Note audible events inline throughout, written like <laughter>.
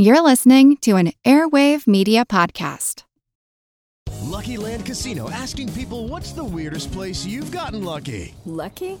You're listening to an Airwave Media Podcast. Lucky Land Casino asking people what's the weirdest place you've gotten lucky? Lucky?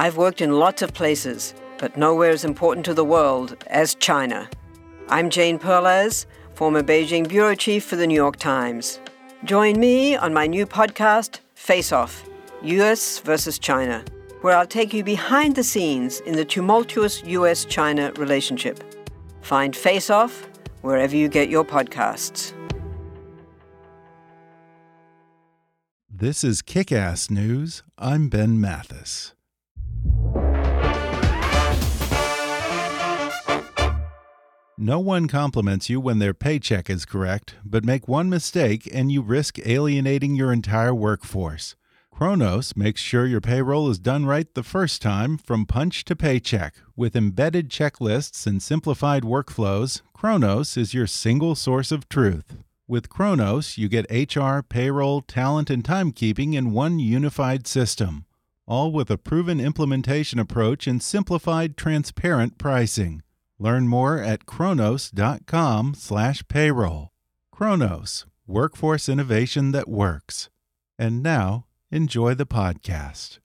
I've worked in lots of places, but nowhere as important to the world as China. I'm Jane Perlez, former Beijing bureau chief for the New York Times. Join me on my new podcast, Face Off US versus China, where I'll take you behind the scenes in the tumultuous US China relationship. Find Face Off wherever you get your podcasts. This is Kick Ass News. I'm Ben Mathis. No one compliments you when their paycheck is correct, but make one mistake and you risk alienating your entire workforce. Kronos makes sure your payroll is done right the first time from punch to paycheck. With embedded checklists and simplified workflows, Kronos is your single source of truth. With Kronos, you get HR, payroll, talent, and timekeeping in one unified system, all with a proven implementation approach and simplified, transparent pricing. Learn more at kronos.com/payroll. Kronos, workforce innovation that works. And now, enjoy the podcast.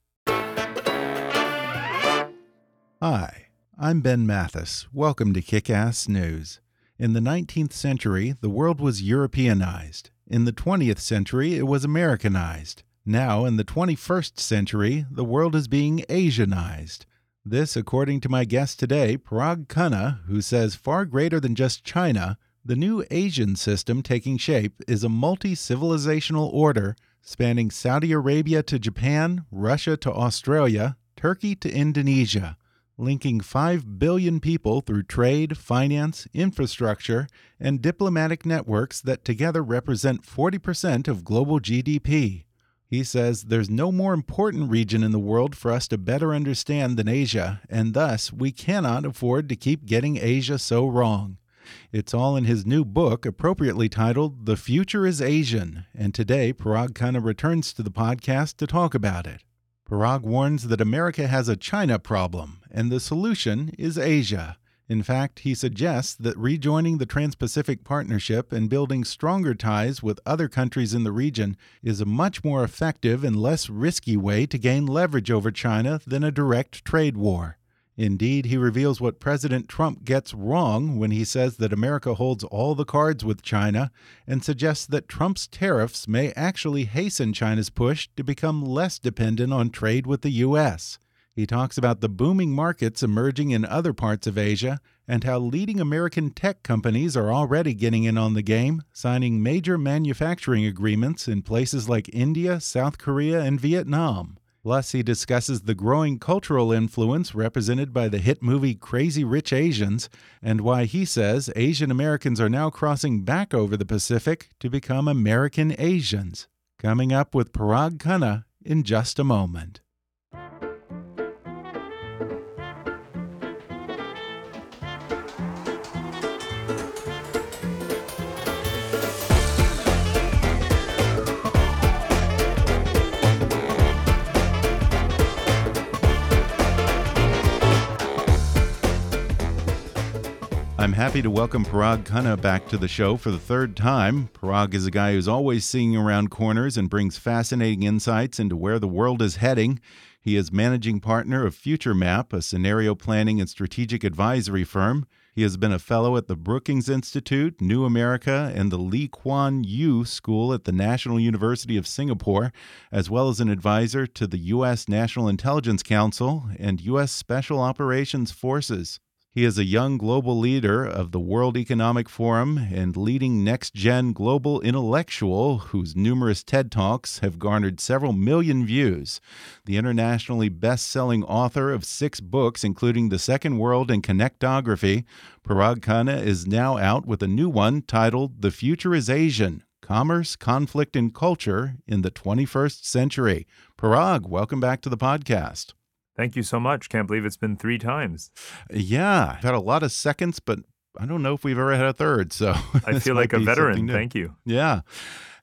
Hi, I'm Ben Mathis. Welcome to Kick Ass News. In the 19th century, the world was Europeanized. In the 20th century, it was Americanized. Now, in the 21st century, the world is being Asianized. This, according to my guest today, Parag Khanna, who says far greater than just China, the new Asian system taking shape is a multi civilizational order spanning Saudi Arabia to Japan, Russia to Australia, Turkey to Indonesia, linking 5 billion people through trade, finance, infrastructure, and diplomatic networks that together represent 40% of global GDP. He says there's no more important region in the world for us to better understand than Asia, and thus we cannot afford to keep getting Asia so wrong. It's all in his new book, appropriately titled The Future is Asian, and today Parag Khanna returns to the podcast to talk about it. Parag warns that America has a China problem, and the solution is Asia. In fact, he suggests that rejoining the Trans Pacific Partnership and building stronger ties with other countries in the region is a much more effective and less risky way to gain leverage over China than a direct trade war. Indeed, he reveals what President Trump gets wrong when he says that America holds all the cards with China and suggests that Trump's tariffs may actually hasten China's push to become less dependent on trade with the U.S. He talks about the booming markets emerging in other parts of Asia and how leading American tech companies are already getting in on the game, signing major manufacturing agreements in places like India, South Korea, and Vietnam. Plus, he discusses the growing cultural influence represented by the hit movie Crazy Rich Asians and why he says Asian Americans are now crossing back over the Pacific to become American Asians. Coming up with Parag Khanna in just a moment. I'm happy to welcome Parag Khanna back to the show for the third time. Parag is a guy who's always seeing around corners and brings fascinating insights into where the world is heading. He is managing partner of FutureMap, a scenario planning and strategic advisory firm. He has been a fellow at the Brookings Institute, New America, and the Lee Kuan Yew School at the National University of Singapore, as well as an advisor to the U.S. National Intelligence Council and U.S. Special Operations Forces. He is a young global leader of the World Economic Forum and leading next gen global intellectual whose numerous TED Talks have garnered several million views. The internationally best selling author of six books, including The Second World and Connectography, Parag Khanna is now out with a new one titled The Future is Asian Commerce, Conflict, and Culture in the 21st Century. Parag, welcome back to the podcast. Thank you so much. Can't believe it's been three times. Yeah, I've had a lot of seconds, but I don't know if we've ever had a third. So <laughs> I feel like a veteran. Thank you. Yeah.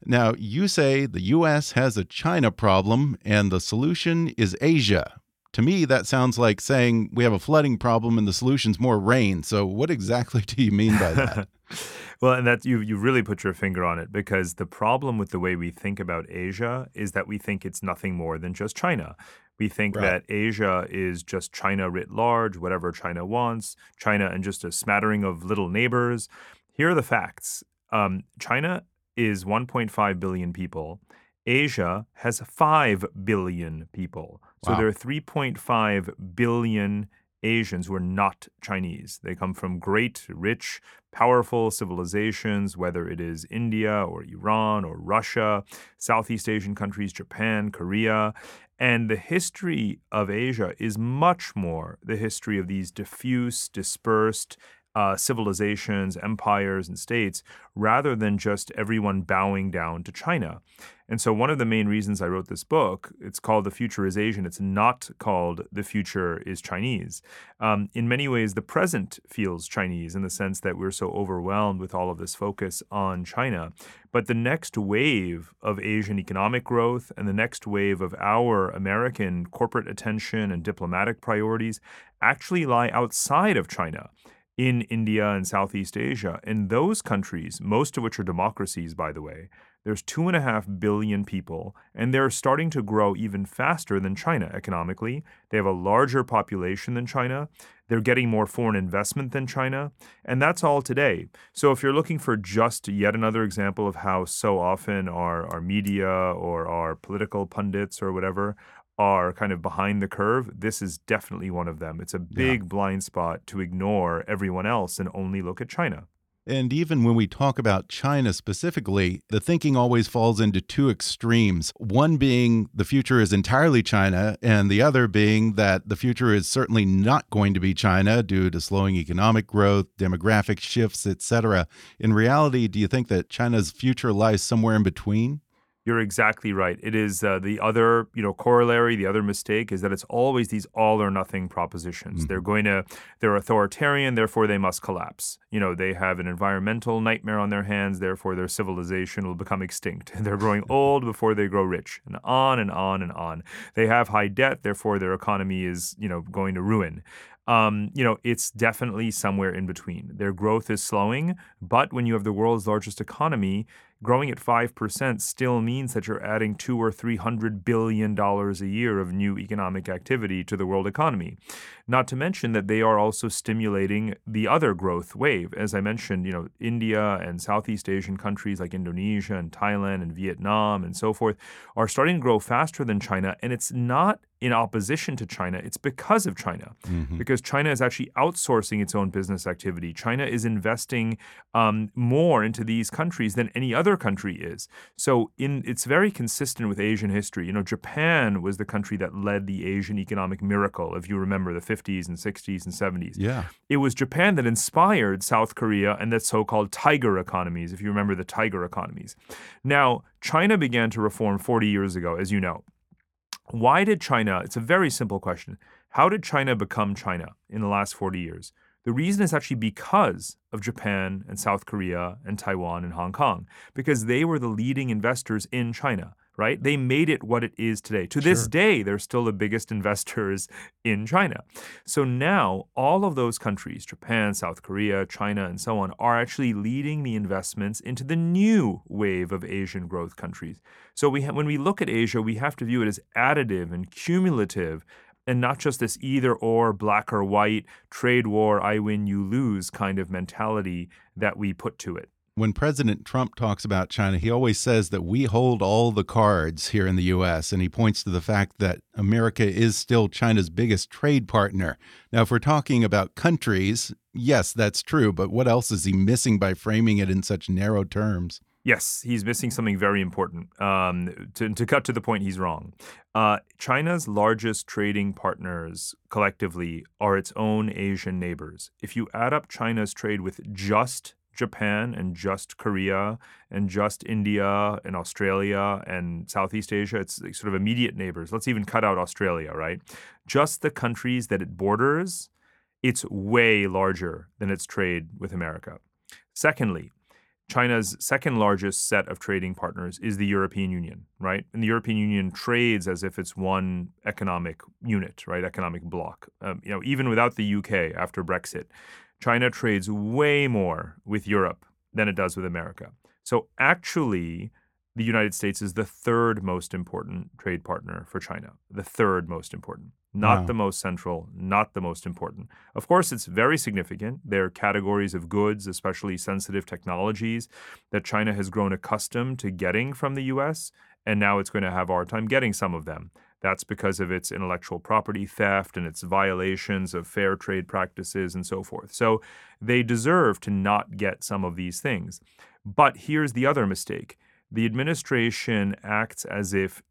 Now, you say the U.S. has a China problem and the solution is Asia. To me, that sounds like saying we have a flooding problem and the solution's more rain. So, what exactly <laughs> do you mean by that? <laughs> well, and that you you really put your finger on it because the problem with the way we think about Asia is that we think it's nothing more than just China. We think right. that Asia is just China writ large, whatever China wants, China and just a smattering of little neighbors. Here are the facts um, China is 1.5 billion people. Asia has 5 billion people. So wow. there are 3.5 billion Asians who are not Chinese. They come from great, rich, powerful civilizations, whether it is India or Iran or Russia, Southeast Asian countries, Japan, Korea. And the history of Asia is much more the history of these diffuse, dispersed, uh, civilizations, empires, and states, rather than just everyone bowing down to China. And so, one of the main reasons I wrote this book, it's called The Future is Asian. It's not called The Future is Chinese. Um, in many ways, the present feels Chinese in the sense that we're so overwhelmed with all of this focus on China. But the next wave of Asian economic growth and the next wave of our American corporate attention and diplomatic priorities actually lie outside of China in India and Southeast Asia. In those countries, most of which are democracies, by the way, there's two and a half billion people, and they're starting to grow even faster than China economically. They have a larger population than China. They're getting more foreign investment than China. And that's all today. So if you're looking for just yet another example of how so often our, our media or our political pundits or whatever are kind of behind the curve, this is definitely one of them. It's a big yeah. blind spot to ignore everyone else and only look at China. And even when we talk about China specifically, the thinking always falls into two extremes. One being the future is entirely China, and the other being that the future is certainly not going to be China due to slowing economic growth, demographic shifts, etc. In reality, do you think that China's future lies somewhere in between? You're exactly right. It is uh, the other, you know, corollary. The other mistake is that it's always these all or nothing propositions. Mm-hmm. They're going to, they're authoritarian, therefore they must collapse. You know, they have an environmental nightmare on their hands, therefore their civilization will become extinct. <laughs> They're growing <laughs> old before they grow rich, and on and on and on. They have high debt, therefore their economy is, you know, going to ruin. Um, you know, it's definitely somewhere in between. Their growth is slowing, but when you have the world's largest economy, growing at 5% still means that you're adding two or three hundred billion dollars a year of new economic activity to the world economy. Not to mention that they are also stimulating the other growth wave. As I mentioned, you know, India and Southeast Asian countries like Indonesia and Thailand and Vietnam and so forth are starting to grow faster than China. And it's not in opposition to China, it's because of China. Mm-hmm. Because China is actually outsourcing its own business activity. China is investing um, more into these countries than any other country is. So in it's very consistent with Asian history. You know, Japan was the country that led the Asian economic miracle, if you remember the 50s and 60s and 70s. Yeah. It was Japan that inspired South Korea and that so-called tiger economies, if you remember the tiger economies. Now, China began to reform 40 years ago, as you know. Why did China? It's a very simple question. How did China become China in the last 40 years? The reason is actually because of Japan and South Korea and Taiwan and Hong Kong, because they were the leading investors in China right? They made it what it is today. To sure. this day, they're still the biggest <laughs> investors in China. So now, all of those countries, Japan, South Korea, China, and so on, are actually leading the investments into the new wave of Asian growth countries. So we ha- when we look at Asia, we have to view it as additive and cumulative and not just this either or black or white trade war I win you lose kind of mentality that we put to it. when President Trump talks about China, he always says that we hold all the cards here in the U.S., and he points to the fact that America is still China's biggest trade partner. Now, if we're talking about countries, yes, that's true, but what else is he missing by framing it in such narrow terms? Yes, he's missing something very important. Um, to, to, cut to the point, he's wrong. Uh, China's largest trading partners collectively are its own Asian neighbors. If you add up China's trade with just Japan and just Korea and just India and Australia and Southeast Asia. It's sort of immediate neighbors. Let's even cut out Australia, right? Just the countries that it borders, it's way larger than its trade with America. Secondly, China's second largest set of trading partners is the European Union, right? And the European Union trades as if it's one economic unit, right? Economic bloc. Um, you know, even without the UK after Brexit, China trades way more with Europe than it does with America. So actually, the United States is the third most important trade partner for China. The third most important. Not wow. the most central, not the most important. Of course, it's very significant. There are categories of goods, especially sensitive technologies, that China has grown accustomed to getting from the US, and now it's going to have a hard time getting some of them. That's because of its intellectual property theft and its violations of fair trade practices and so forth. So they deserve to not get some of these things. But here's the other mistake the administration acts as if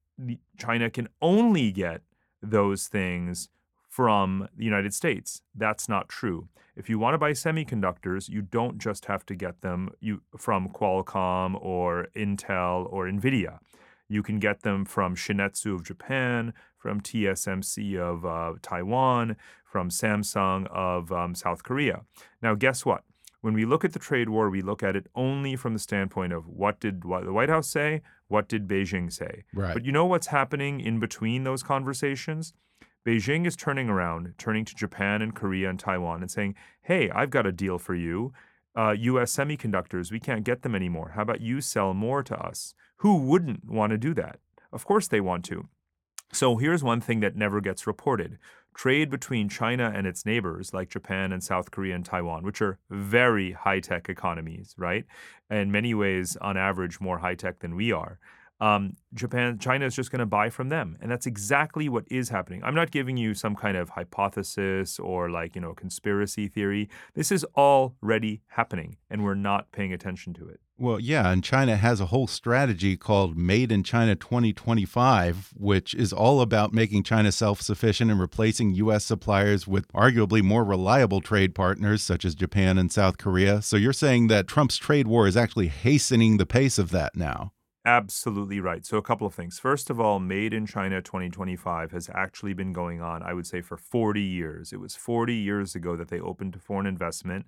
China can only get those things from the United States. That's not true. If you want to buy semiconductors, you don't just have to get them you, from Qualcomm or Intel or Nvidia. You can get them from Shin-Etsu of Japan, from TSMC of uh, Taiwan, from Samsung of um, South Korea. Now, guess what? When we look at the trade war, we look at it only from the standpoint of what did the White House say, what did Beijing say. Right. But you know what's happening in between those conversations? Beijing is turning around, turning to Japan and Korea and Taiwan and saying, hey, I've got a deal for you. Uh, US semiconductors, we can't get them anymore. How about you sell more to us? Who wouldn't want to do that? Of course they want to. So here's one thing that never gets reported trade between China and its neighbors, like Japan and South Korea and Taiwan, which are very high tech economies, right? In many ways, on average, more high tech than we are um, Japan, China is just going to buy from them, and that's exactly what is happening. I'm not giving you some kind of hypothesis or like you know conspiracy theory. This is already happening, and we're not paying attention to it. Well, yeah, and China has a whole strategy called Made in China 2025, which is all about making China self sufficient and replacing U.S. suppliers with arguably more reliable trade partners such as Japan and South Korea. So you're saying that Trump's trade war is actually hastening the pace of that now? Absolutely right. So, a couple of things. First of all, Made in China 2025 has actually been going on, I would say, for 40 years. It was 40 years ago that they opened to foreign investment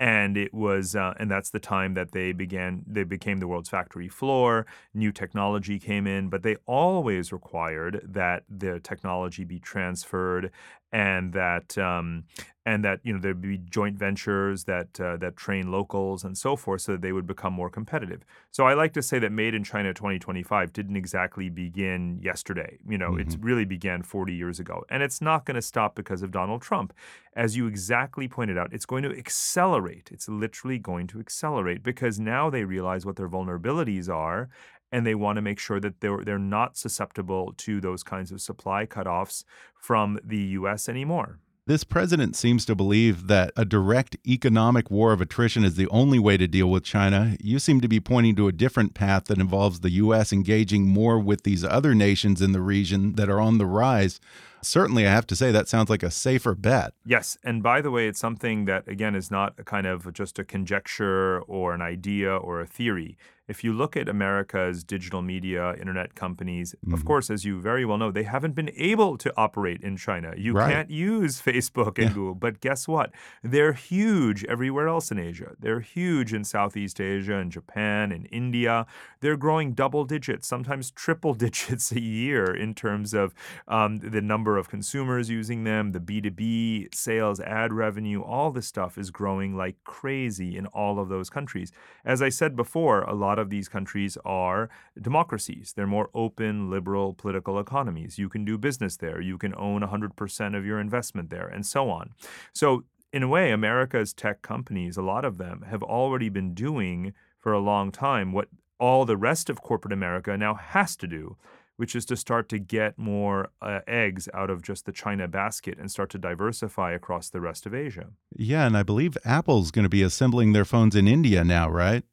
and it was uh, and that's the time that they began they became the world's factory floor. New technology came in but they always required that the technology be transferred and that um, and that you know there'd be joint ventures that uh, that train locals and so forth so that they would become more competitive. So i like to say that made in china 2025 didn't exactly begin yesterday. You know mm-hmm. it really began 40 years ago. And it's not going to stop because of donald trump. As you exactly pointed out it's going to accelerate accelerate. It's literally going to accelerate because now they realize what their vulnerabilities are and they want to make sure that they're they're not susceptible to those kinds of supply cutoffs from the US anymore. This president seems to believe that a direct economic war of attrition is the only way to deal with China. You seem to be pointing to a different path that involves the U.S. engaging more with these other nations in the region that are on the rise. Certainly, I have to say that sounds like a safer bet. Yes. And by the way, it's something that, again, is not a kind of just a conjecture or an idea or a theory if you look at America's digital media, internet companies, mm-hmm. of course, as you very well know, they haven't been able to operate in China. You right. can't use <laughs> Facebook and yeah. Google. But guess what? They're huge everywhere else in Asia. They're huge in Southeast Asia and Japan and India. They're growing double digits, sometimes triple <laughs> digits a year in terms of um, the number of consumers using them, the B2B sales, ad revenue, all this stuff is growing like crazy in all of those countries. As I said before, a lot lot of these countries are democracies. They're more open, liberal political economies. You can do business there. You can own 100% of your investment there, and so on. So in a way, America's tech companies, a lot of them, have already been doing for a long time what all the rest of corporate America now has to do, which is to start to get more uh, eggs out of just the China basket and start to diversify across the rest of Asia. Yeah, and I believe Apple's going to be assembling their phones in India now, right?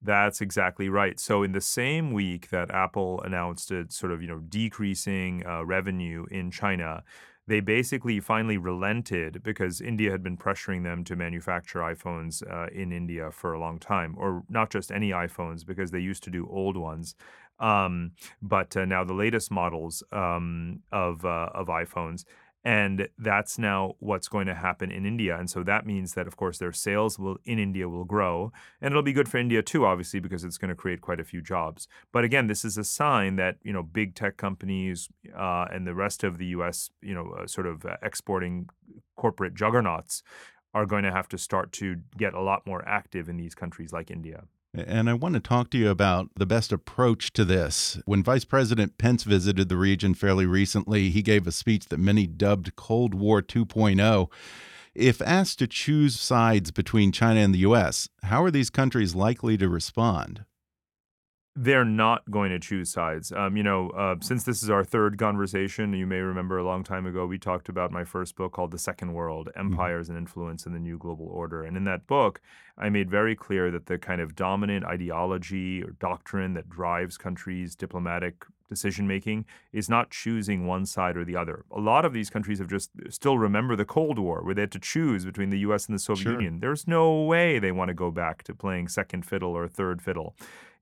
That's exactly right. So in the same week that Apple announced its sort of you know decreasing uh, revenue in China, they basically finally relented because India had been pressuring them to manufacture iPhones uh, in India for a long time, or not just any iPhones because they used to do old ones. Um, but uh, now the latest models um, of uh, of iPhones, and that's now what's going to happen in India. And so that means that, of course, their sales will in India will grow, and it'll be good for India too, obviously, because it's going to create quite a few jobs. But again, this is a sign that you know big tech companies uh, and the rest of the U.S. you know uh, sort of uh, exporting corporate juggernauts are going to have to start to get a lot more active in these countries like India. And I want to talk to you about the best approach to this. When Vice President Pence visited the region fairly recently, he gave a speech that many dubbed Cold War 2.0. If asked to choose sides between China and the U.S., how are these countries likely to respond? They're not going to choose sides. Um, you know, uh, since this is our third conversation, you may remember a long time ago we talked about my first book called The Second World mm-hmm. Empires mm-hmm. and Influence in the New Global Order. And in that book, I made very clear that the kind of dominant ideology or doctrine that drives countries' diplomatic decision making is not choosing one side or the other. A lot of these countries have just still remember the Cold War where they had to choose between the US and the Soviet sure. Union. There's no way they want to go back to playing second fiddle or third fiddle.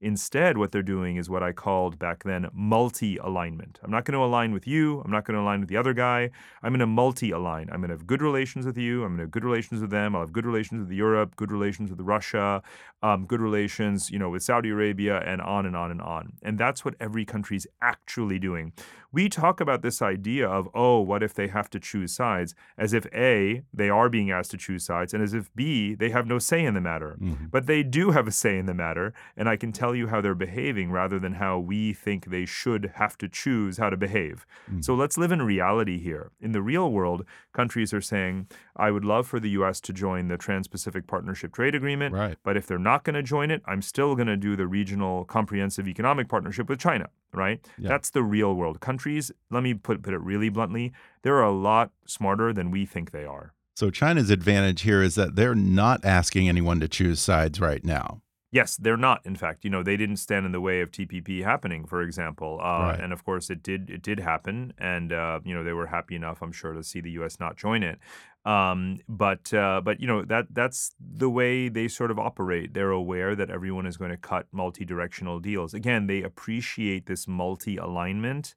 Instead, what they're doing is what I called back then multi alignment. I'm not going to align with you. I'm not going to align with the other guy. I'm going to multi align. I'm going to have good relations with you. I'm going to have good relations with them. I'll have good relations with Europe, good relations with Russia, um, good relations, you know, with Saudi Arabia, and on and on and on. And that's what every country's actually doing. We talk about this idea of, oh, what if they have to choose sides, as if A, they are being asked to choose sides, and as if B, they have no say in the matter. Mm-hmm. But they do have a say in the matter, and I can tell you how they're behaving rather than how we think they should have to choose how to behave. Mm-hmm. So let's live in reality here. In the real world, countries are saying, I would love for the US to join the Trans Pacific Partnership Trade Agreement, right. but if they're not going to join it, I'm still going to do the Regional Comprehensive Economic Partnership with China right? Yeah. That's the real world. Countries, let me put, put it really bluntly, they're a lot smarter than we think they are. So China's advantage here is that they're not asking anyone to choose sides right now. Yes, they're not. In fact, you know, they didn't stand in the way of TPP happening, for example. Uh, right. And of course, it did. It did happen, and uh, you know, they were happy enough, I'm sure, to see the U.S. not join it. Um, but uh, but you know that that's the way they sort of operate. They're aware that everyone is going to cut multi-directional deals. Again, they appreciate this multi-alignment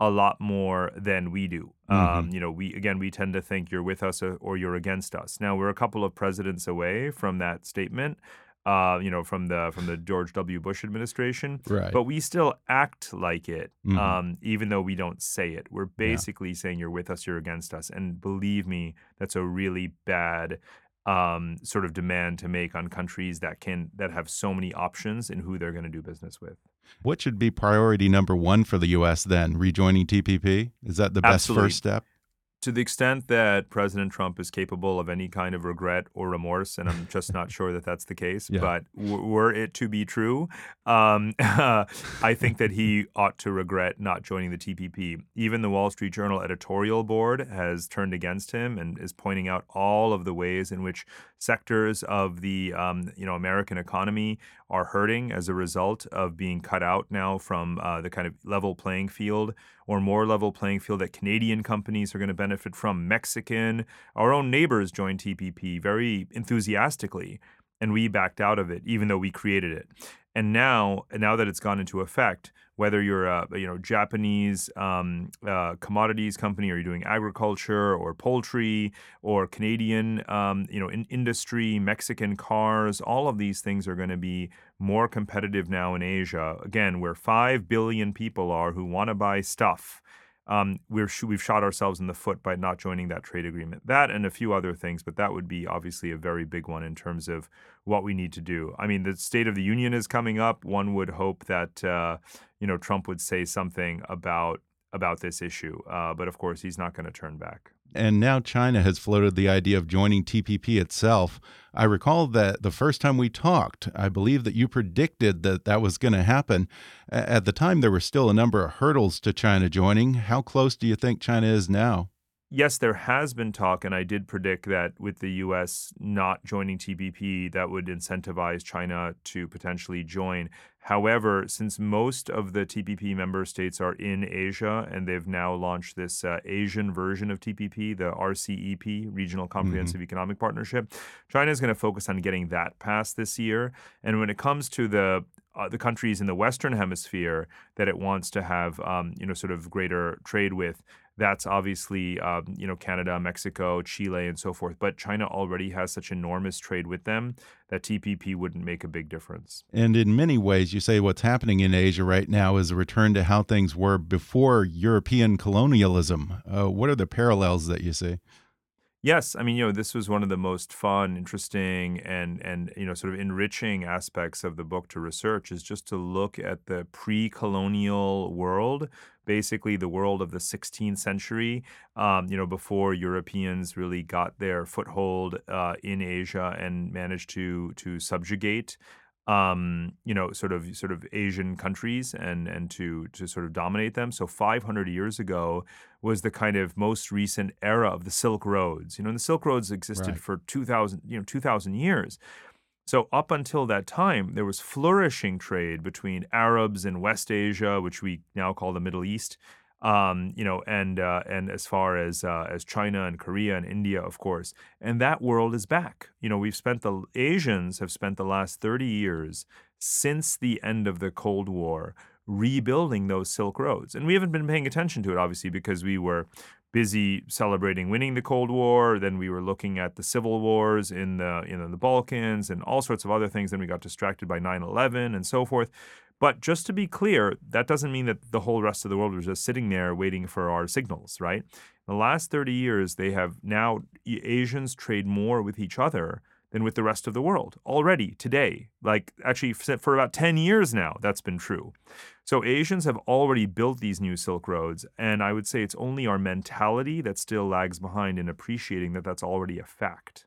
a lot more than we do. Um, mm-hmm. Um, you know, we again we tend to think you're with us or you're against us. Now we're a couple of presidents away from that statement uh, you know, from the from the George W. Bush administration. Right. But we still act like it, mm-hmm. um, even though we don't say it. We're basically yeah. saying you're with us, you're against us. And believe me, that's a really bad um, sort of demand to make on countries that can that have so many options in who they're going to do business with. What should be priority number one for the U.S. then? Rejoining TPP is that the best Absolutely. first step? To the extent that President Trump is capable of any kind of regret or remorse, and I'm just not sure that that's the case, yeah. but w- were it to be true, um, <laughs> I think that he ought to regret not joining the TPP. Even the Wall Street Journal editorial board has turned against him and is pointing out all of the ways in which sectors of the um, you know American economy are hurting as a result of being cut out now from uh, the kind of level playing field or more level playing field that Canadian companies are going to benefit from. Mexican, our own neighbors joined TPP very enthusiastically, and we backed out of it, even though we created it. And now, now that it's gone into effect, whether you're a you know Japanese um, uh, commodities company, or you're doing agriculture or poultry, or Canadian um, you know in industry, Mexican cars, all of these things are going to be more competitive now in Asia. Again, where five billion people are who want to buy stuff um, we're we've shot ourselves in the foot by not joining that trade agreement. That and a few other things, but that would be obviously a very big one in terms of what we need to do. I mean, the State of the Union is coming up. One would hope that uh, you know Trump would say something about about this issue, uh, but of course he's not going to turn back. And now China has floated the idea of joining TPP itself. I recall that the first time we talked, I believe that you predicted that that was going to happen. At the time, there were still a number of hurdles to China joining. How close do you think China is now? Yes, there has been talk, and I did predict that with the U.S. not joining TPP, that would incentivize China to potentially join. However, since most of the TPP member states are in Asia and they've now launched this uh, Asian version of TPP, the RCEP, Regional Comprehensive mm-hmm. Economic Partnership, China is going to focus on getting that passed this year. And when it comes to the uh, the countries in the Western Hemisphere that it wants to have, um, you know, sort of greater trade with, that's obviously, um, you know, Canada, Mexico, Chile, and so forth. But China already has such enormous trade with them that TPP wouldn't make a big difference. And in many ways, you say what's happening in Asia right now is a return to how things were before European colonialism. Uh, what are the parallels that you see? Yes, I mean, you know, this was one of the most fun, interesting, and and you know, sort of enriching aspects of the book to research is just to look at the pre-colonial world, basically the world of the 16th century. Um, you know, before Europeans really got their foothold uh, in Asia and managed to to subjugate um, you know, sort of sort of Asian countries and and to to sort of dominate them. So 500 years ago was the kind of most recent era of the Silk Roads. You know, and the Silk Roads existed right. for 2,000 you know 2,000 years. So up until that time, there was flourishing trade between Arabs in West Asia, which we now call the Middle East, um, you know, and uh, and as far as uh, as China and Korea and India, of course, and that world is back. You know, we've spent the Asians have spent the last thirty years since the end of the Cold War rebuilding those Silk Roads, and we haven't been paying attention to it, obviously, because we were busy celebrating winning the Cold War. Then we were looking at the civil wars in the you know the Balkans and all sorts of other things. Then we got distracted by 9/11 and so forth. But just to be clear, that doesn't mean that the whole rest of the world was just sitting there waiting for our signals, right? In the last 30 years, they have now Asians trade more with each other than with the rest of the world already today. Like actually for about 10 years now, that's been true. So Asians have already built these new Silk Roads, and I would say it's only our mentality that still lags behind in appreciating that that's already a fact.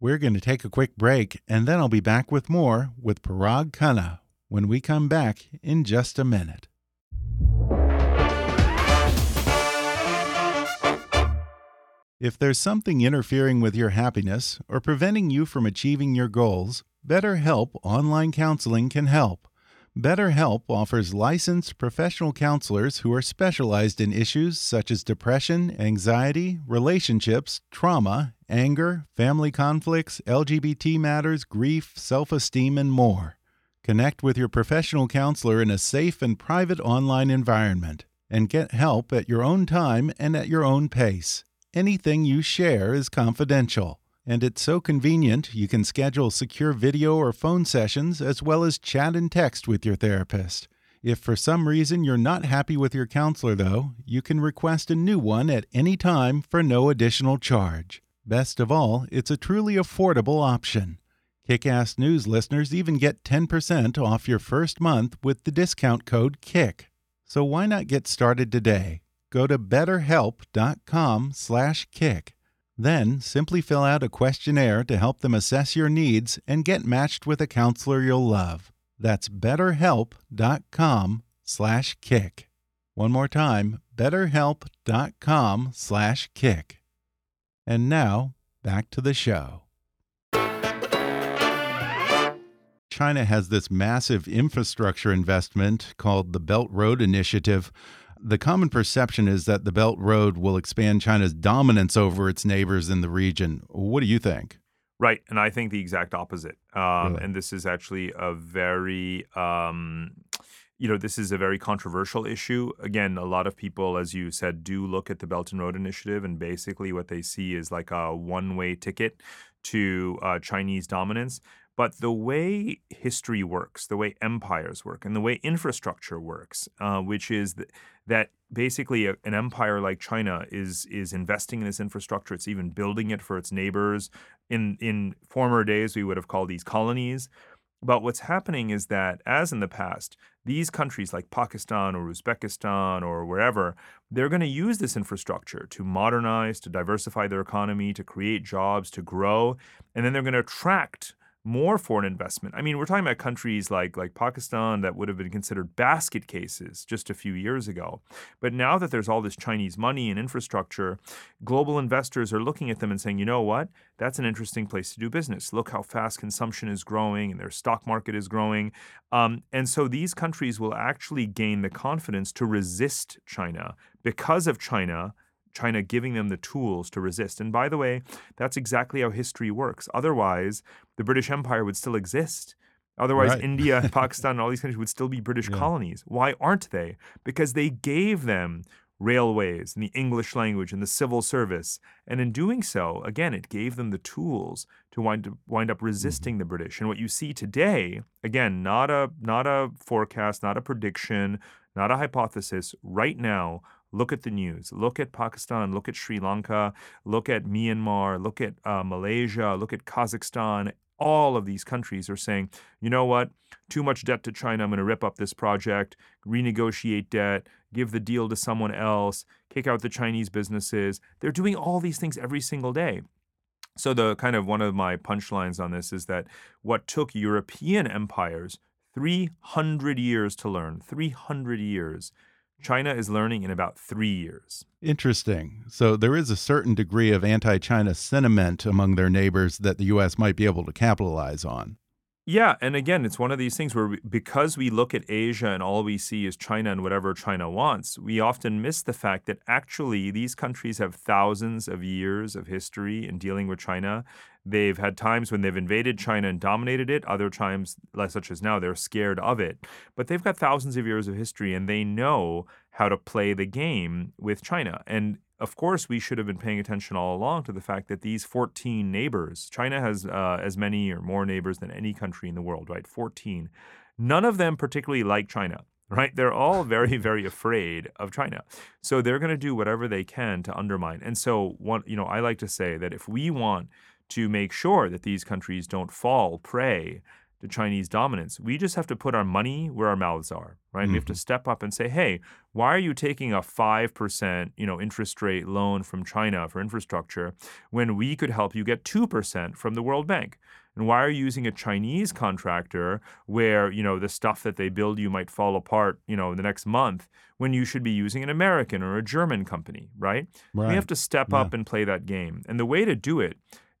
We're going to take a quick break, and then I'll be back with more with Parag Khanna when we come back in just a minute. If there's something interfering with your happiness or preventing you from achieving your goals, BetterHelp Online Counseling can help. BetterHelp offers licensed professional counselors who are specialized in issues such as depression, anxiety, relationships, trauma, anger, family conflicts, LGBT matters, grief, self esteem, and more. Connect with your professional counselor in a safe and private online environment and get help at your own time and at your own pace. Anything you share is confidential, and it's so convenient you can schedule secure video or phone sessions as well as chat and text with your therapist. If for some reason you're not happy with your counselor, though, you can request a new one at any time for no additional charge. Best of all, it's a truly affordable option. Kickass News listeners even get 10% off your first month with the discount code KICK. So why not get started today? Go to betterhelp.com/kick. Then simply fill out a questionnaire to help them assess your needs and get matched with a counselor you'll love. That's betterhelp.com/kick. One more time, betterhelp.com/kick. And now, back to the show. China has this massive infrastructure investment called the Belt Road Initiative. The common perception is that the Belt Road will expand China's dominance over its neighbors in the region. What do you think? Right, and I think the exact opposite. Um, really? And this is actually a very, um, you know, this is a very controversial issue. Again, a lot of people, as you said, do look at the Belt and Road Initiative, and basically what they see is like a one-way ticket to uh, Chinese dominance. But the way history works, the way empires work, and the way infrastructure works, uh, which is th- that basically a, an empire like China is is investing in this infrastructure. It's even building it for its neighbors. In in former days, we would have called these colonies. But what's happening is that, as in the past, these countries like Pakistan or Uzbekistan or wherever, they're going to use this infrastructure to modernize, to diversify their economy, to create jobs, to grow, and then they're going to attract more foreign investment. I mean, we're talking about countries like like Pakistan that would have been considered basket cases just a few years ago. But now that there's all this Chinese money and infrastructure, global investors are looking at them and saying, "You know what? That's an interesting place to do business. Look how fast consumption is growing and their stock market is growing." Um, and so these countries will actually gain the confidence to resist China because of China China giving them the tools to resist. And by the way, that's exactly how history works. Otherwise, the British Empire would still exist. Otherwise, right. India, <laughs> Pakistan, and all these countries would still be British yeah. colonies. Why aren't they? Because they gave them railways and the English language and the civil service. And in doing so, again, it gave them the tools to wind, wind up resisting mm-hmm. the British. And what you see today, again, not a not a forecast, not a prediction, not a hypothesis, right now, Look at the news. Look at Pakistan. Look at Sri Lanka. Look at Myanmar. Look at uh, Malaysia. Look at Kazakhstan. All of these countries are saying, you know what? Too much debt to China. I'm going to rip up this project, renegotiate debt, give the deal to someone else, kick out the Chinese businesses. They're doing all these things every single day. So, the kind of one of my punchlines on this is that what took European empires 300 years to learn, 300 years, China is learning in about three years. Interesting. So there is a certain degree of anti China sentiment among their neighbors that the U.S. might be able to capitalize on. Yeah, and again, it's one of these things where we, because we look at Asia and all we see is China and whatever China wants, we often miss the fact that actually these countries have thousands of years of history in dealing with China. They've had times when they've invaded China and dominated it, other times, such as now, they're scared of it. But they've got thousands of years of history and they know how to play the game with China. And of course, we should have been paying attention all along to the fact that these 14 neighbors, China has uh, as many or more neighbors than any country in the world, right? 14. None of them particularly like China, <laughs> right? They're all very, very afraid of China. So they're going to do whatever they can to undermine. And so, one, you know, I like to say that if we want to make sure that these countries don't fall prey to Chinese dominance. We just have to put our money where our mouths are, right? Mm-hmm. We have to mm-hmm. step up and say, "Hey, why are you taking a 5%, you know, interest rate loan from China for infrastructure when we could help you get 2% from the World Bank?" And why are you using a Chinese contractor where, you know, the stuff that they build you might fall apart, you know, in the next month when you should be using an American or a German company, right? right. We have to step yeah. up and play that game. And the way to do it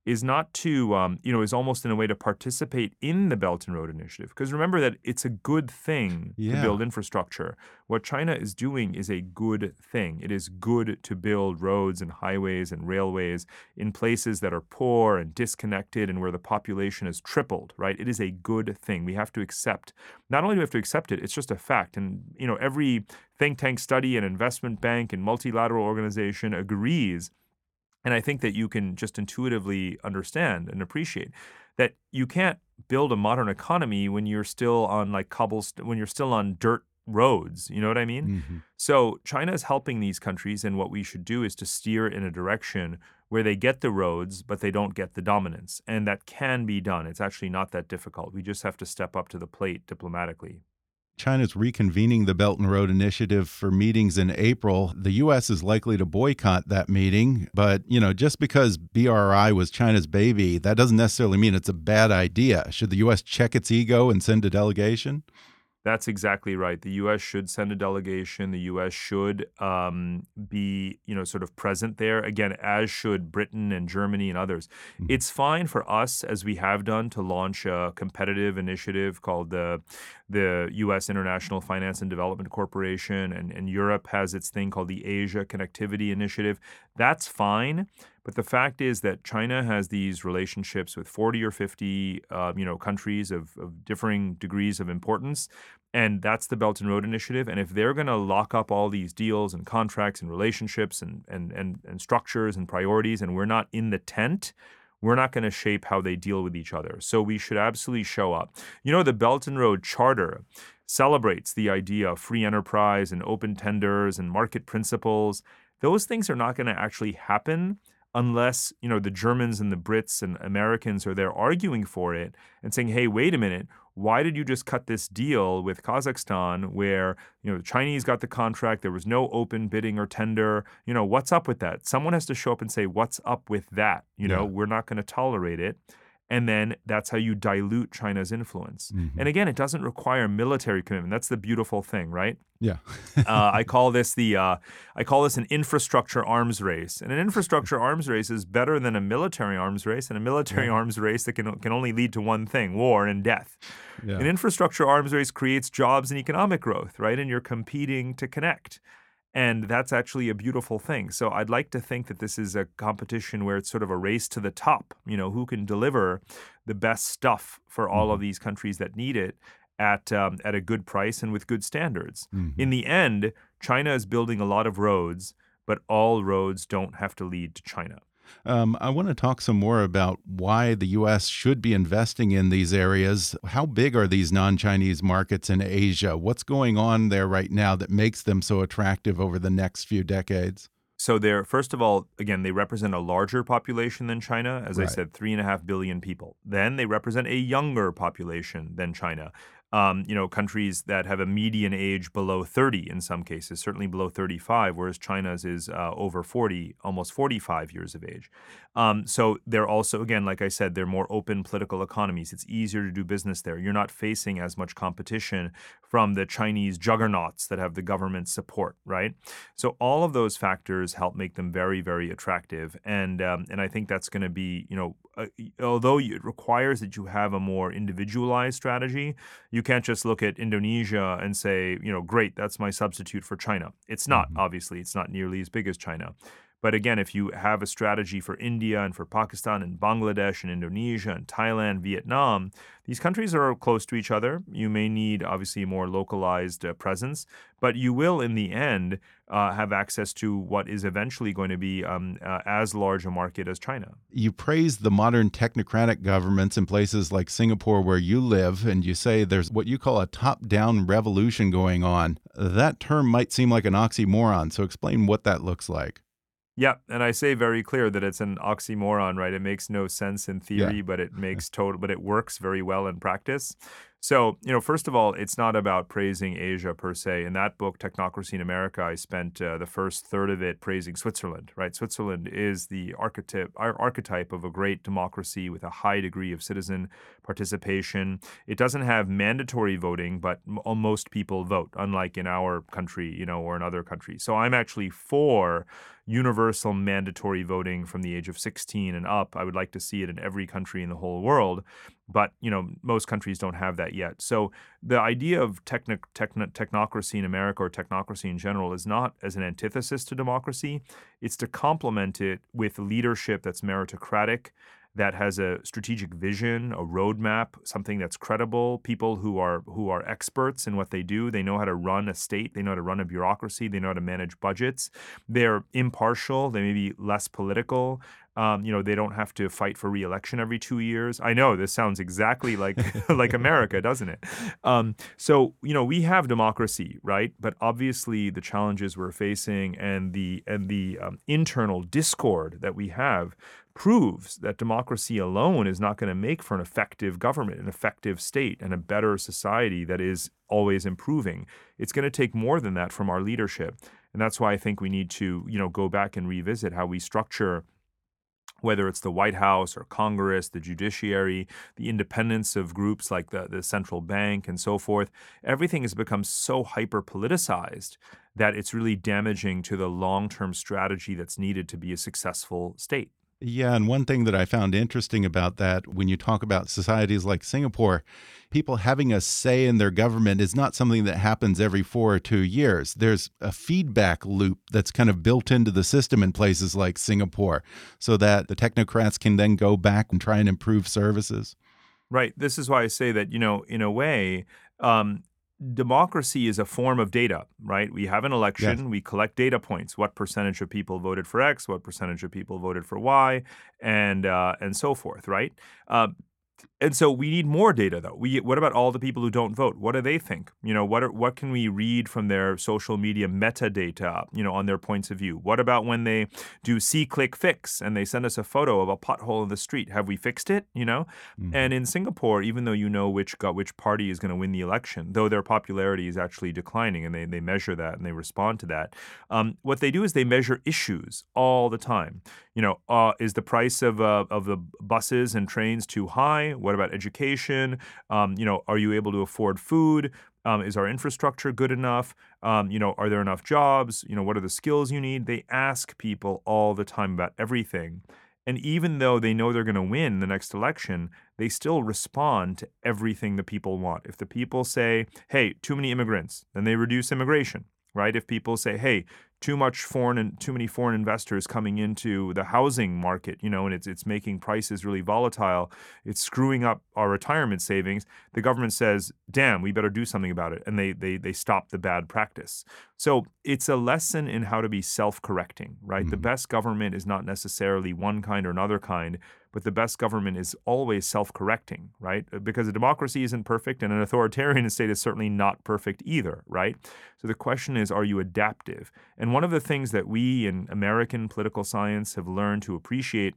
is not to, um, you know, is almost in a way to participate in the Belt and Road Initiative. Because remember that it's a good thing yeah. to build infrastructure. What China is doing is a good thing. It is good to build roads and highways and railways in places that are poor and disconnected and where the population has tripled, right? It is a good thing. We have to accept, not only do we have to accept it, it's just a fact. And, you know, every think tank study and investment bank and multilateral organization agrees and I think that you can just intuitively understand and appreciate that you can't build a modern economy when you're still on like cobblestone, when you're still on dirt roads. You know what I mean? Mm-hmm. So China is helping these countries, and what we should do is to steer in a direction where they get the roads, but they don't get the dominance. And that can be done. It's actually not that difficult. We just have to step up to the plate diplomatically. China's reconvening the Belt and Road Initiative for meetings in April. The U.S. is likely to boycott that meeting, but you know, just because BRI was China's baby, that doesn't necessarily mean it's a bad idea. Should the U.S. check its ego and send a delegation? That's exactly right. The U.S. should send a delegation. The U.S. should um, be, you know, sort of present there again, as should Britain and Germany and others. Mm-hmm. It's fine for us, as we have done, to launch a competitive initiative called the the U.S. International Finance and Development Corporation, and, and Europe has its thing called the Asia Connectivity Initiative. That's fine. But the fact is that China has these relationships with 40 or 50, uh, you know, countries of, of differing degrees of importance, and that's the Belt and Road Initiative. And if they're going to lock up all these deals and contracts and relationships and, and, and, and structures and priorities, and we're not in the tent, we're not going to shape how they deal with each other. So we should absolutely show up. You know, the Belt and Road Charter celebrates the idea of free enterprise and open tenders and market principles. Those things are not going to actually happen unless you know the Germans and the Brits and Americans are there arguing for it and saying, "Hey, wait a minute, why did you just cut this deal with Kazakhstan where, you know, the Chinese got the contract, there was no open bidding or tender? You know, what's up with that? Someone has to show up and say, what's up with that? You know, Yeah. we're not going to tolerate it. And then that's how you dilute China's influence. Mm-hmm. And again, it doesn't require military commitment. That's the beautiful thing, right? Yeah. uh, <laughs> I call this the uh, I call this an infrastructure arms race, and an infrastructure arms race is better than a military arms race, and a military arms race that can can only lead to one thing: war and death. Yeah. An infrastructure arms race creates jobs and economic growth, right? And you're competing to connect. And that's actually a beautiful thing. So I'd like to think that this is a competition where it's sort of a race to the top. You know, who can deliver the best stuff for all of these countries that need it at um, at a good price and with good standards. In the end, China is building a lot of roads, but all roads don't have to lead to China. Um, I want to talk some more about why the U.S. should be investing in these areas. How big are these non Chinese markets in Asia? What's going on there right now that makes them so attractive over the next few decades? So they're first of all, again, they represent a larger population than China. As I said, three and a half billion people. Then they represent a younger population than China. Um, you know, countries that have a median age below 30 in some cases, certainly below 35, whereas China's is uh, over 40, almost 45 years of age. Um, so they're also, again, like I said, they're more open political economies. It's easier to do business there. You're not facing as much competition from the Chinese juggernauts that have the government support, right? So all of those factors help make them very, very attractive, and um, and I think that's going to be, you know, uh, although it requires that you have a more individualized strategy, you can't just look at Indonesia and say, you know, great, that's my substitute for China. It's not, mm-hmm. obviously, it's not nearly as big as China. But again, if you have a strategy for India and for Pakistan and Bangladesh and Indonesia and Thailand, Vietnam, these countries are close to each other. You may need, obviously, more localized uh, presence, but you will, in the end, uh, have access to what is eventually going to be um, uh, as large a market as China. You praise the modern technocratic governments in places like Singapore, where you live, and you say there's what you call a top down revolution going on. That term might seem like an oxymoron, so explain what that looks like. Yeah, and I say very clear that it's an oxymoron, right? It makes no sense in theory, but it <laughs> makes total, but it works very well in practice. So, you know, first of all, it's not about praising Asia per se. In that book, Technocracy in America, I spent uh, the first third of it praising Switzerland, right? Switzerland is the archetype, ar- archetype of a great democracy with a high degree of citizen participation. It doesn't have mandatory voting, but m- uh, most people vote, unlike in our country, you know, or in other countries. So I'm actually for universal mandatory voting from the age of 16 and up. I would like to see it in every country in the whole world, but you know most countries don't have that yet. So the idea of techno- technocracy in America or technocracy in general is not as an antithesis to democracy. It's to complement it with leadership that's meritocratic, that has a strategic vision, a roadmap, something that's credible, people who are who are experts in what they do. They know how to run a state, they know how to run a bureaucracy, they know how to manage budgets. They're impartial, they may be less political. Um, you know, they don't have to fight for reelection every two years. I know this sounds exactly like <laughs> <laughs> like America, doesn't it? Um, so you know, we have democracy, right? But obviously, the challenges we're facing and the and the um, internal discord that we have proves that democracy alone is not going to make for an effective government, an effective state, and a better society that is always improving. It's going to take more than that from our leadership. And that's why I think we need to, you know, go back and revisit how we structure whether it's the White House or Congress, the judiciary, the independence of groups like the, the central bank and so forth, everything has become so hyper politicized that it's really damaging to the long term strategy that's needed to be a successful state. Yeah, and one thing that I found interesting about that, when you talk about societies like Singapore, people having a say in their government is not something that happens every four or two years. There's a feedback loop that's kind of built into the system in places like Singapore so that the technocrats can then go back and try and improve services. Right. This is why I say that, you know, in a way, um, democracy is a form of data, right? We have an election, Yes. we collect data points. What percentage of people voted for X? What percentage of people voted for Y? And uh, and so forth, right? Uh, and so we need more data though. We what about all the people who don't vote? What do they think? You know, what are, what can we read from their social media metadata, you know, on their points of view? What about when they do SeeClickFix and they send us a photo of a pothole in the street? Have we fixed it, you know? Mm-hmm. And in Singapore, even though you know which which party is going to win the election, though their popularity is actually declining and they they measure that and they respond to that. Um, what they do is they measure issues all the time. You know, uh, is the price of uh, of the buses and trains too high? What about education? Um, you know, are you able to afford food? Um, is our infrastructure good enough? Um, you know, are there enough jobs? You know, what are the skills you need? They ask people all the time about everything. And even though they know they're going to win the next election, they still respond to everything the people want. If the people say, hey, too many immigrants, then they reduce immigration, right? If people say, hey, too much foreign and too many foreign investors coming into the housing market, you know, and it's it's making prices really volatile. It's screwing up our retirement savings. The government says, "Damn, we better do something about it," and they they they stop the bad practice. So it's a lesson in how to be self-correcting, right? Mm-hmm. The best government is not necessarily one kind or another kind, but the best government is always self correcting, right? Uh, because a democracy isn't perfect and an authoritarian <laughs> state is certainly not perfect either, right? So the question is are you adaptive? And one of the things that we in American political science have learned to appreciate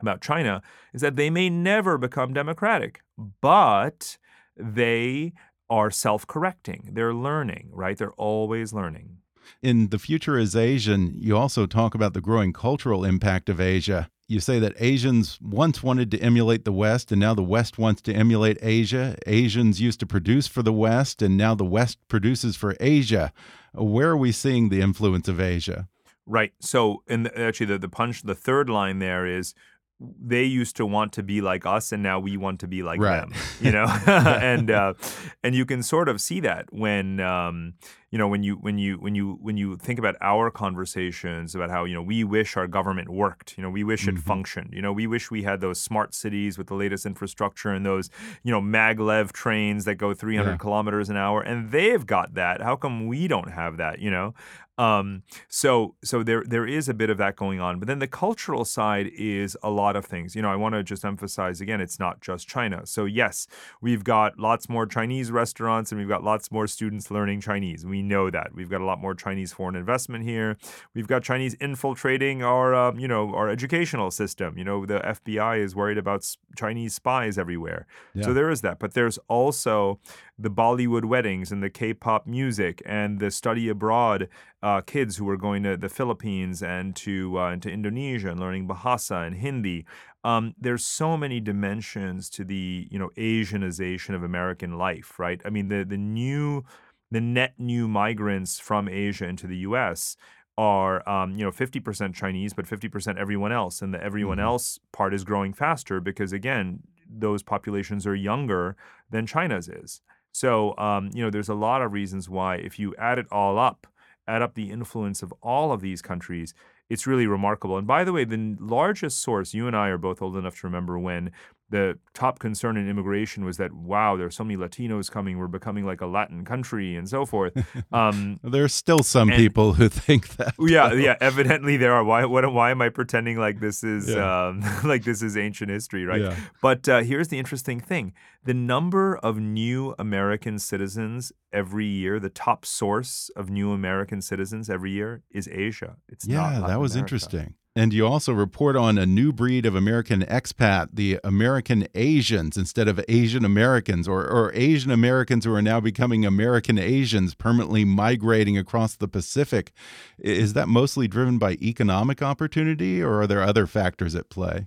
about China is that they may never become democratic, but they are self correcting. They're learning, right? They're always learning. In The Future is Asian, you also talk about the growing cultural impact of Asia you say that Asians once wanted to emulate the West, and now the West wants to emulate Asia. Asians used to produce for the West, and now the West produces for Asia. Where are we seeing the influence of Asia? Right. So, and actually, the, the punch, the third line there is they used to want to be like us and now we want to be like right. them you know <laughs> <laughs> and uh, and you can sort of see that when um, you know when you when you when you when you think about our conversations about how you know we wish our government worked you know we wish mm-hmm. it functioned you know we wish we had those smart cities with the latest infrastructure and those you know maglev trains that go 300 yeah. kilometers an hour and they've got that how come we don't have that you know um, so so there there is a bit of that going on, but then the cultural side is a lot of things. You know, I want to just emphasize again, it's not just China. So yes, we've got lots more Chinese restaurants and we've got lots more students learning Chinese. We know that we've got a lot more Chinese foreign investment here. We've got Chinese infiltrating our um, you know our educational system. You know, the FBI is worried about Chinese spies everywhere. Yeah. So there is that, but there's also the Bollywood weddings and the K-pop music and the study abroad uh, kids who were going to the Philippines and to uh, and to Indonesia and learning Bahasa and Hindi. Um, there's so many dimensions to the you know Asianization of American life, right? I mean the the new the net new migrants from Asia into the U.S. are um, you know 50% Chinese, but 50% everyone else, and the everyone mm-hmm. else part is growing faster because again those populations are younger than China's is. So, um, you know, there's a lot of reasons why, if you add it all up, add up the influence of all of these countries, it's really remarkable. And by the way, the largest source, you and I are both old enough to remember when the top concern in immigration was that wow, there are so many Latinos coming, we're becoming like a Latin country and so forth. <laughs> Um, There's still some and, people who think that. Yeah, yeah. Evidently, there are. Why? What, why am I pretending like this is yeah. um, <laughs> like this is ancient history, right? Yeah. But uh, here's the interesting thing: the number of new American citizens every year, the top source of new American citizens every year is Asia. It's yeah, that was America. interesting. And you also report on a new breed of American expat, the American Asians, instead of Asian Americans, or, or Asian Americans who are now becoming American Asians, permanently migrating across the Pacific. Is that mostly driven by economic opportunity, or are there other factors at play?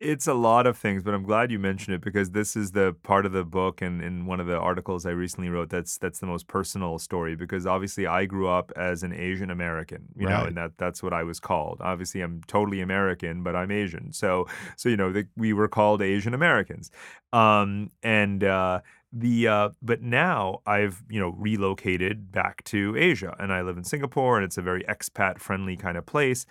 It's a lot of things, but I'm glad you mentioned it because this is the part of the book and in one of the articles I recently wrote that's that's the most personal story because obviously I grew up as an Asian American, you right. know, and that that's what I was called. Obviously I'm totally American, but I'm Asian. So so you know, the, we were called Asian Americans. Um, and uh, the uh, but now I've you know relocated back to Asia and I live in Singapore and it's a very expat friendly kind of place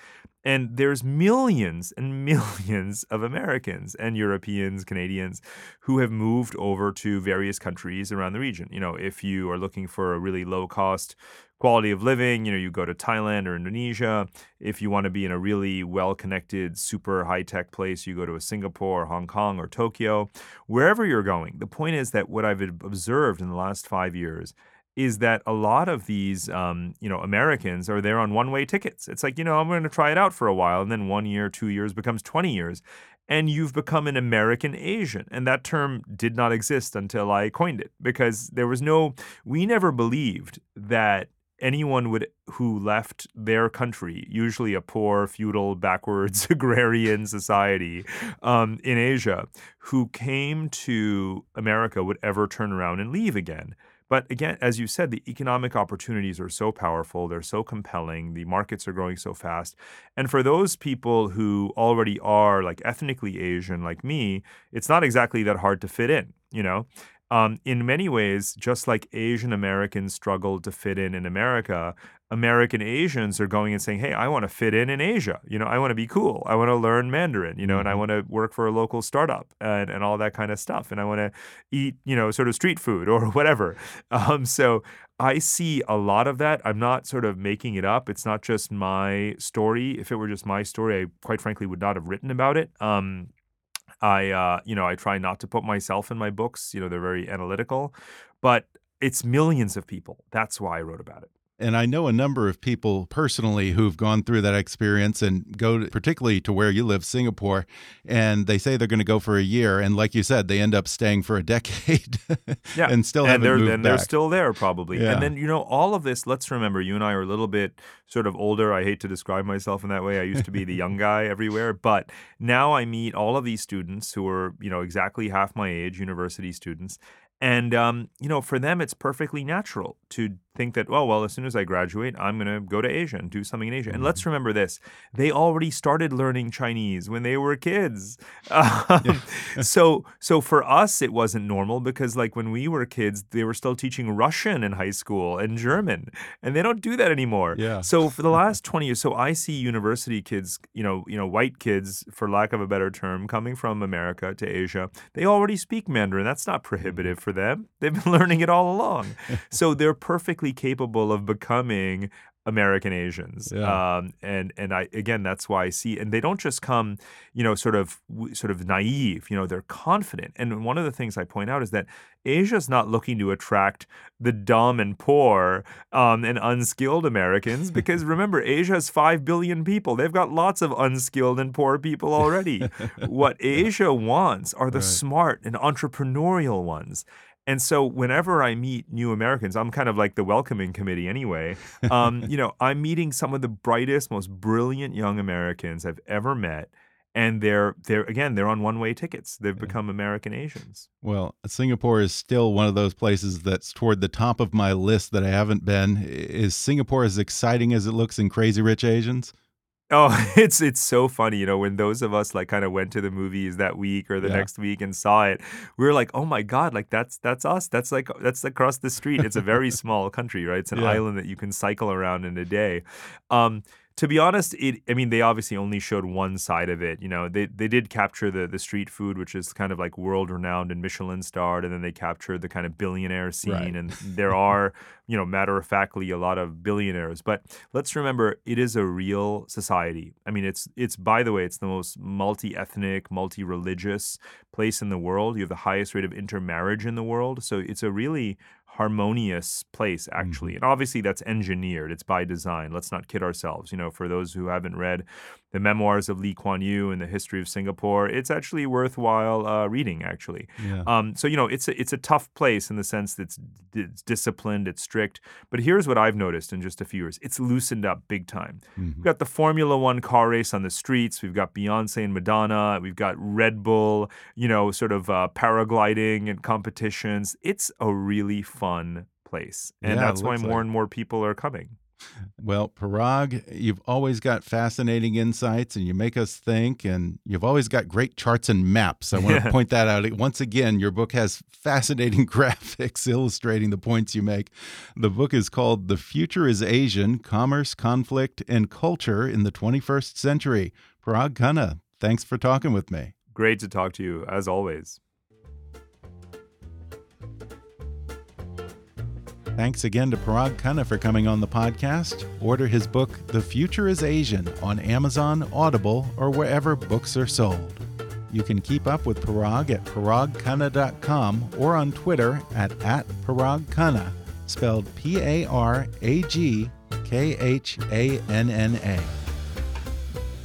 And there's millions and <laughs> millions of Americans and Europeans, Canadians who have moved over to various countries around the region. You know, if you are looking for a really low cost quality of living, you know, you go to Thailand or Indonesia. If you want to be in a really well connected, super high tech place, you go to a Singapore or Hong Kong or Tokyo. Wherever you're going, the point is that what I've observed in the last five years is that a lot of these, um, you know, Americans are there on one-way tickets. It's like, you know, I'm going to try it out for a while, and then one year, two years becomes 20 years, and you've become an American Asian. And that term did not exist until I coined it because there was no, we never believed that anyone would who left their country, usually a poor, feudal, backwards <laughs> agrarian society um, in Asia, who came to America would ever turn around and leave again. But again, as you said, the economic opportunities are so powerful, they're so compelling, the markets are growing so fast. And for those people who already are like ethnically Asian, like me, it's not exactly that hard to fit in, you know? Um, in many ways, just like Asian Americans struggled to fit in in America, American Asians are going and saying, "Hey, I want to fit in in Asia. You know, I want to be cool. I want to learn Mandarin. You know, and I mm-hmm. want to work for a local startup and, and all that kind of stuff. And I want to eat, you know, sort of street food <laughs> or whatever." Um, so I see a lot of that. I'm not sort of making it up. It's not just my story. If it were just my story, I quite frankly would not have written about it. Um, I, uh, you know, I try not to put myself in my books. You know, they're very analytical, but it's millions of people. That's why I wrote about it. And I know a number of people personally who've gone through that experience and go to, particularly to where you live, Singapore, and they say they're going to go for a year, and like you said, they end up staying for a <laughs> decade, yeah, and still and haven't they're, moved and back. they're still there probably. Yeah. And then you know all of this. Let's remember, you and I are a little bit sort of older. I hate to describe myself in that way. I used to be the young guy <laughs> everywhere, but now I meet all of these students who are you know exactly half my age, university students, and, um, you know, for them, it's perfectly natural to think that, oh, well, as soon as I graduate, I'm going to go to Asia and do something in Asia. And let's mm-hmm. remember this they already started learning Chinese when they were kids. <laughs> Um, <laughs> so, so for us, it wasn't normal because, like, when we were kids, they were still teaching Russian in high school and German, and they don't do that anymore. Yeah. So, for the last 20 years, so I see university kids, you know, you know, white kids, for lack of a better term, coming from America to Asia, they already speak Mandarin. That's not prohibitive for them. They've been <laughs> learning it all along. so, they're perfectly capable of becoming American Asians. Yeah. Um, and and I again that's why I see and they don't just come, you know, sort of sort of naive, you know, they're confident. And one of the things I point out is that Asia's not looking to attract the dumb and poor um, and unskilled Americans <laughs> because remember Asia has 5 billion people. They've got lots of unskilled and poor people already. <laughs> what Asia wants are the right. smart and entrepreneurial ones. And so whenever I meet new Americans, I'm kind of like the welcoming committee anyway. Um, <laughs> you know, I'm meeting some of the brightest, most brilliant young Americans I've ever met. And they're they're again they're on one way tickets. They've become American Asians. Well, Singapore is still one of those places that's toward the top of my list that I haven't been. Is Singapore as exciting as it looks in Crazy Rich Asians? Oh, <laughs> it's it's so funny, you know, when those of us like kind of went to the movies that week or the yeah. next week and saw it, we were like, "Oh my god, like that's that's us. That's like that's across the street. It's a very <laughs> small country, right? It's an yeah. island that you can cycle around in a day." Um, to be honest, it I mean they obviously only showed one side of it. You know, they they did capture the the street food, which is kind of like world renowned and Michelin starred, and then they captured the kind of billionaire scene. Right. And there are, <laughs> you know, matter of factly a lot of billionaires. But let's remember it is a real society. I mean, it's it's by the way, it's the most multi ethnic, multi religious place in the world. You have the highest rate of intermarriage in the world. So it's a really harmonious place actually. Mm-hmm. and obviously that's engineered. It's by design. Let's not kid ourselves. You know for those who haven't read the memoirs of Lee Kuan Yew and the history of Singapore it's actually worthwhile uh, reading actually yeah. um, so you know it's a, it's a tough place in the sense that it's, it's, disciplined it's strict but here's what I've noticed in just a few years it's loosened up big time mm-hmm. we've got the Formula One car race on the streets we've got Beyonce and Madonna we've got Red Bull you know sort of uh, paragliding and competitions it's a really fun place. And yeah, that's why more like. and more people are coming. Well, Parag, you've always got fascinating insights and you make us think, and you've always got great charts and maps. I want to <laughs> point that out. Once again, your book has fascinating <laughs> graphics illustrating the points you make. The book is called The Future is Asian Commerce, Conflict, and Culture in the 21st Century. Parag Khanna, thanks for talking with me. Great to talk to you, as always. Thanks again to Parag Khanna for coming on the podcast. Order his book, The Future is Asian, on Amazon, Audible, or wherever books are sold. You can keep up with Parag at paragkhanna.com or on Twitter at, at paragkhanna, spelled P A R A G K H A N N A.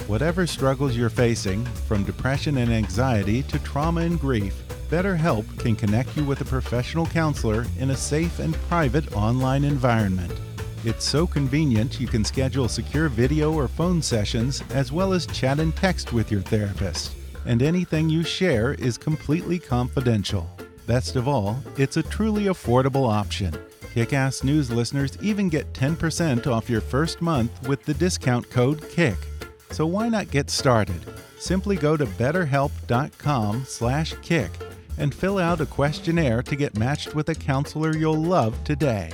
Whatever struggles you're facing, from depression and anxiety to trauma and grief, BetterHelp can connect you with a professional counselor in a safe and private online environment. It's so convenient you can schedule secure video or phone sessions as well as chat and text with your therapist. And anything you share is completely confidential. Best of all, it's a truly affordable option. Kickass News listeners even get 10% off your first month with the discount code KICK. So why not get started? Simply go to betterhelp.com/kick and fill out a questionnaire to get matched with a counselor you'll love today.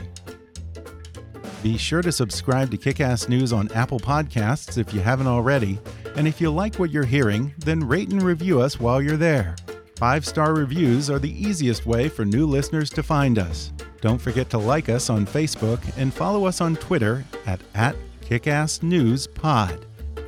Be sure to subscribe to Kickass News on Apple Podcasts if you haven't already, and if you like what you're hearing, then rate and review us while you're there. Five star reviews are the easiest way for new listeners to find us. Don't forget to like us on Facebook and follow us on Twitter at, at KickassNewsPod.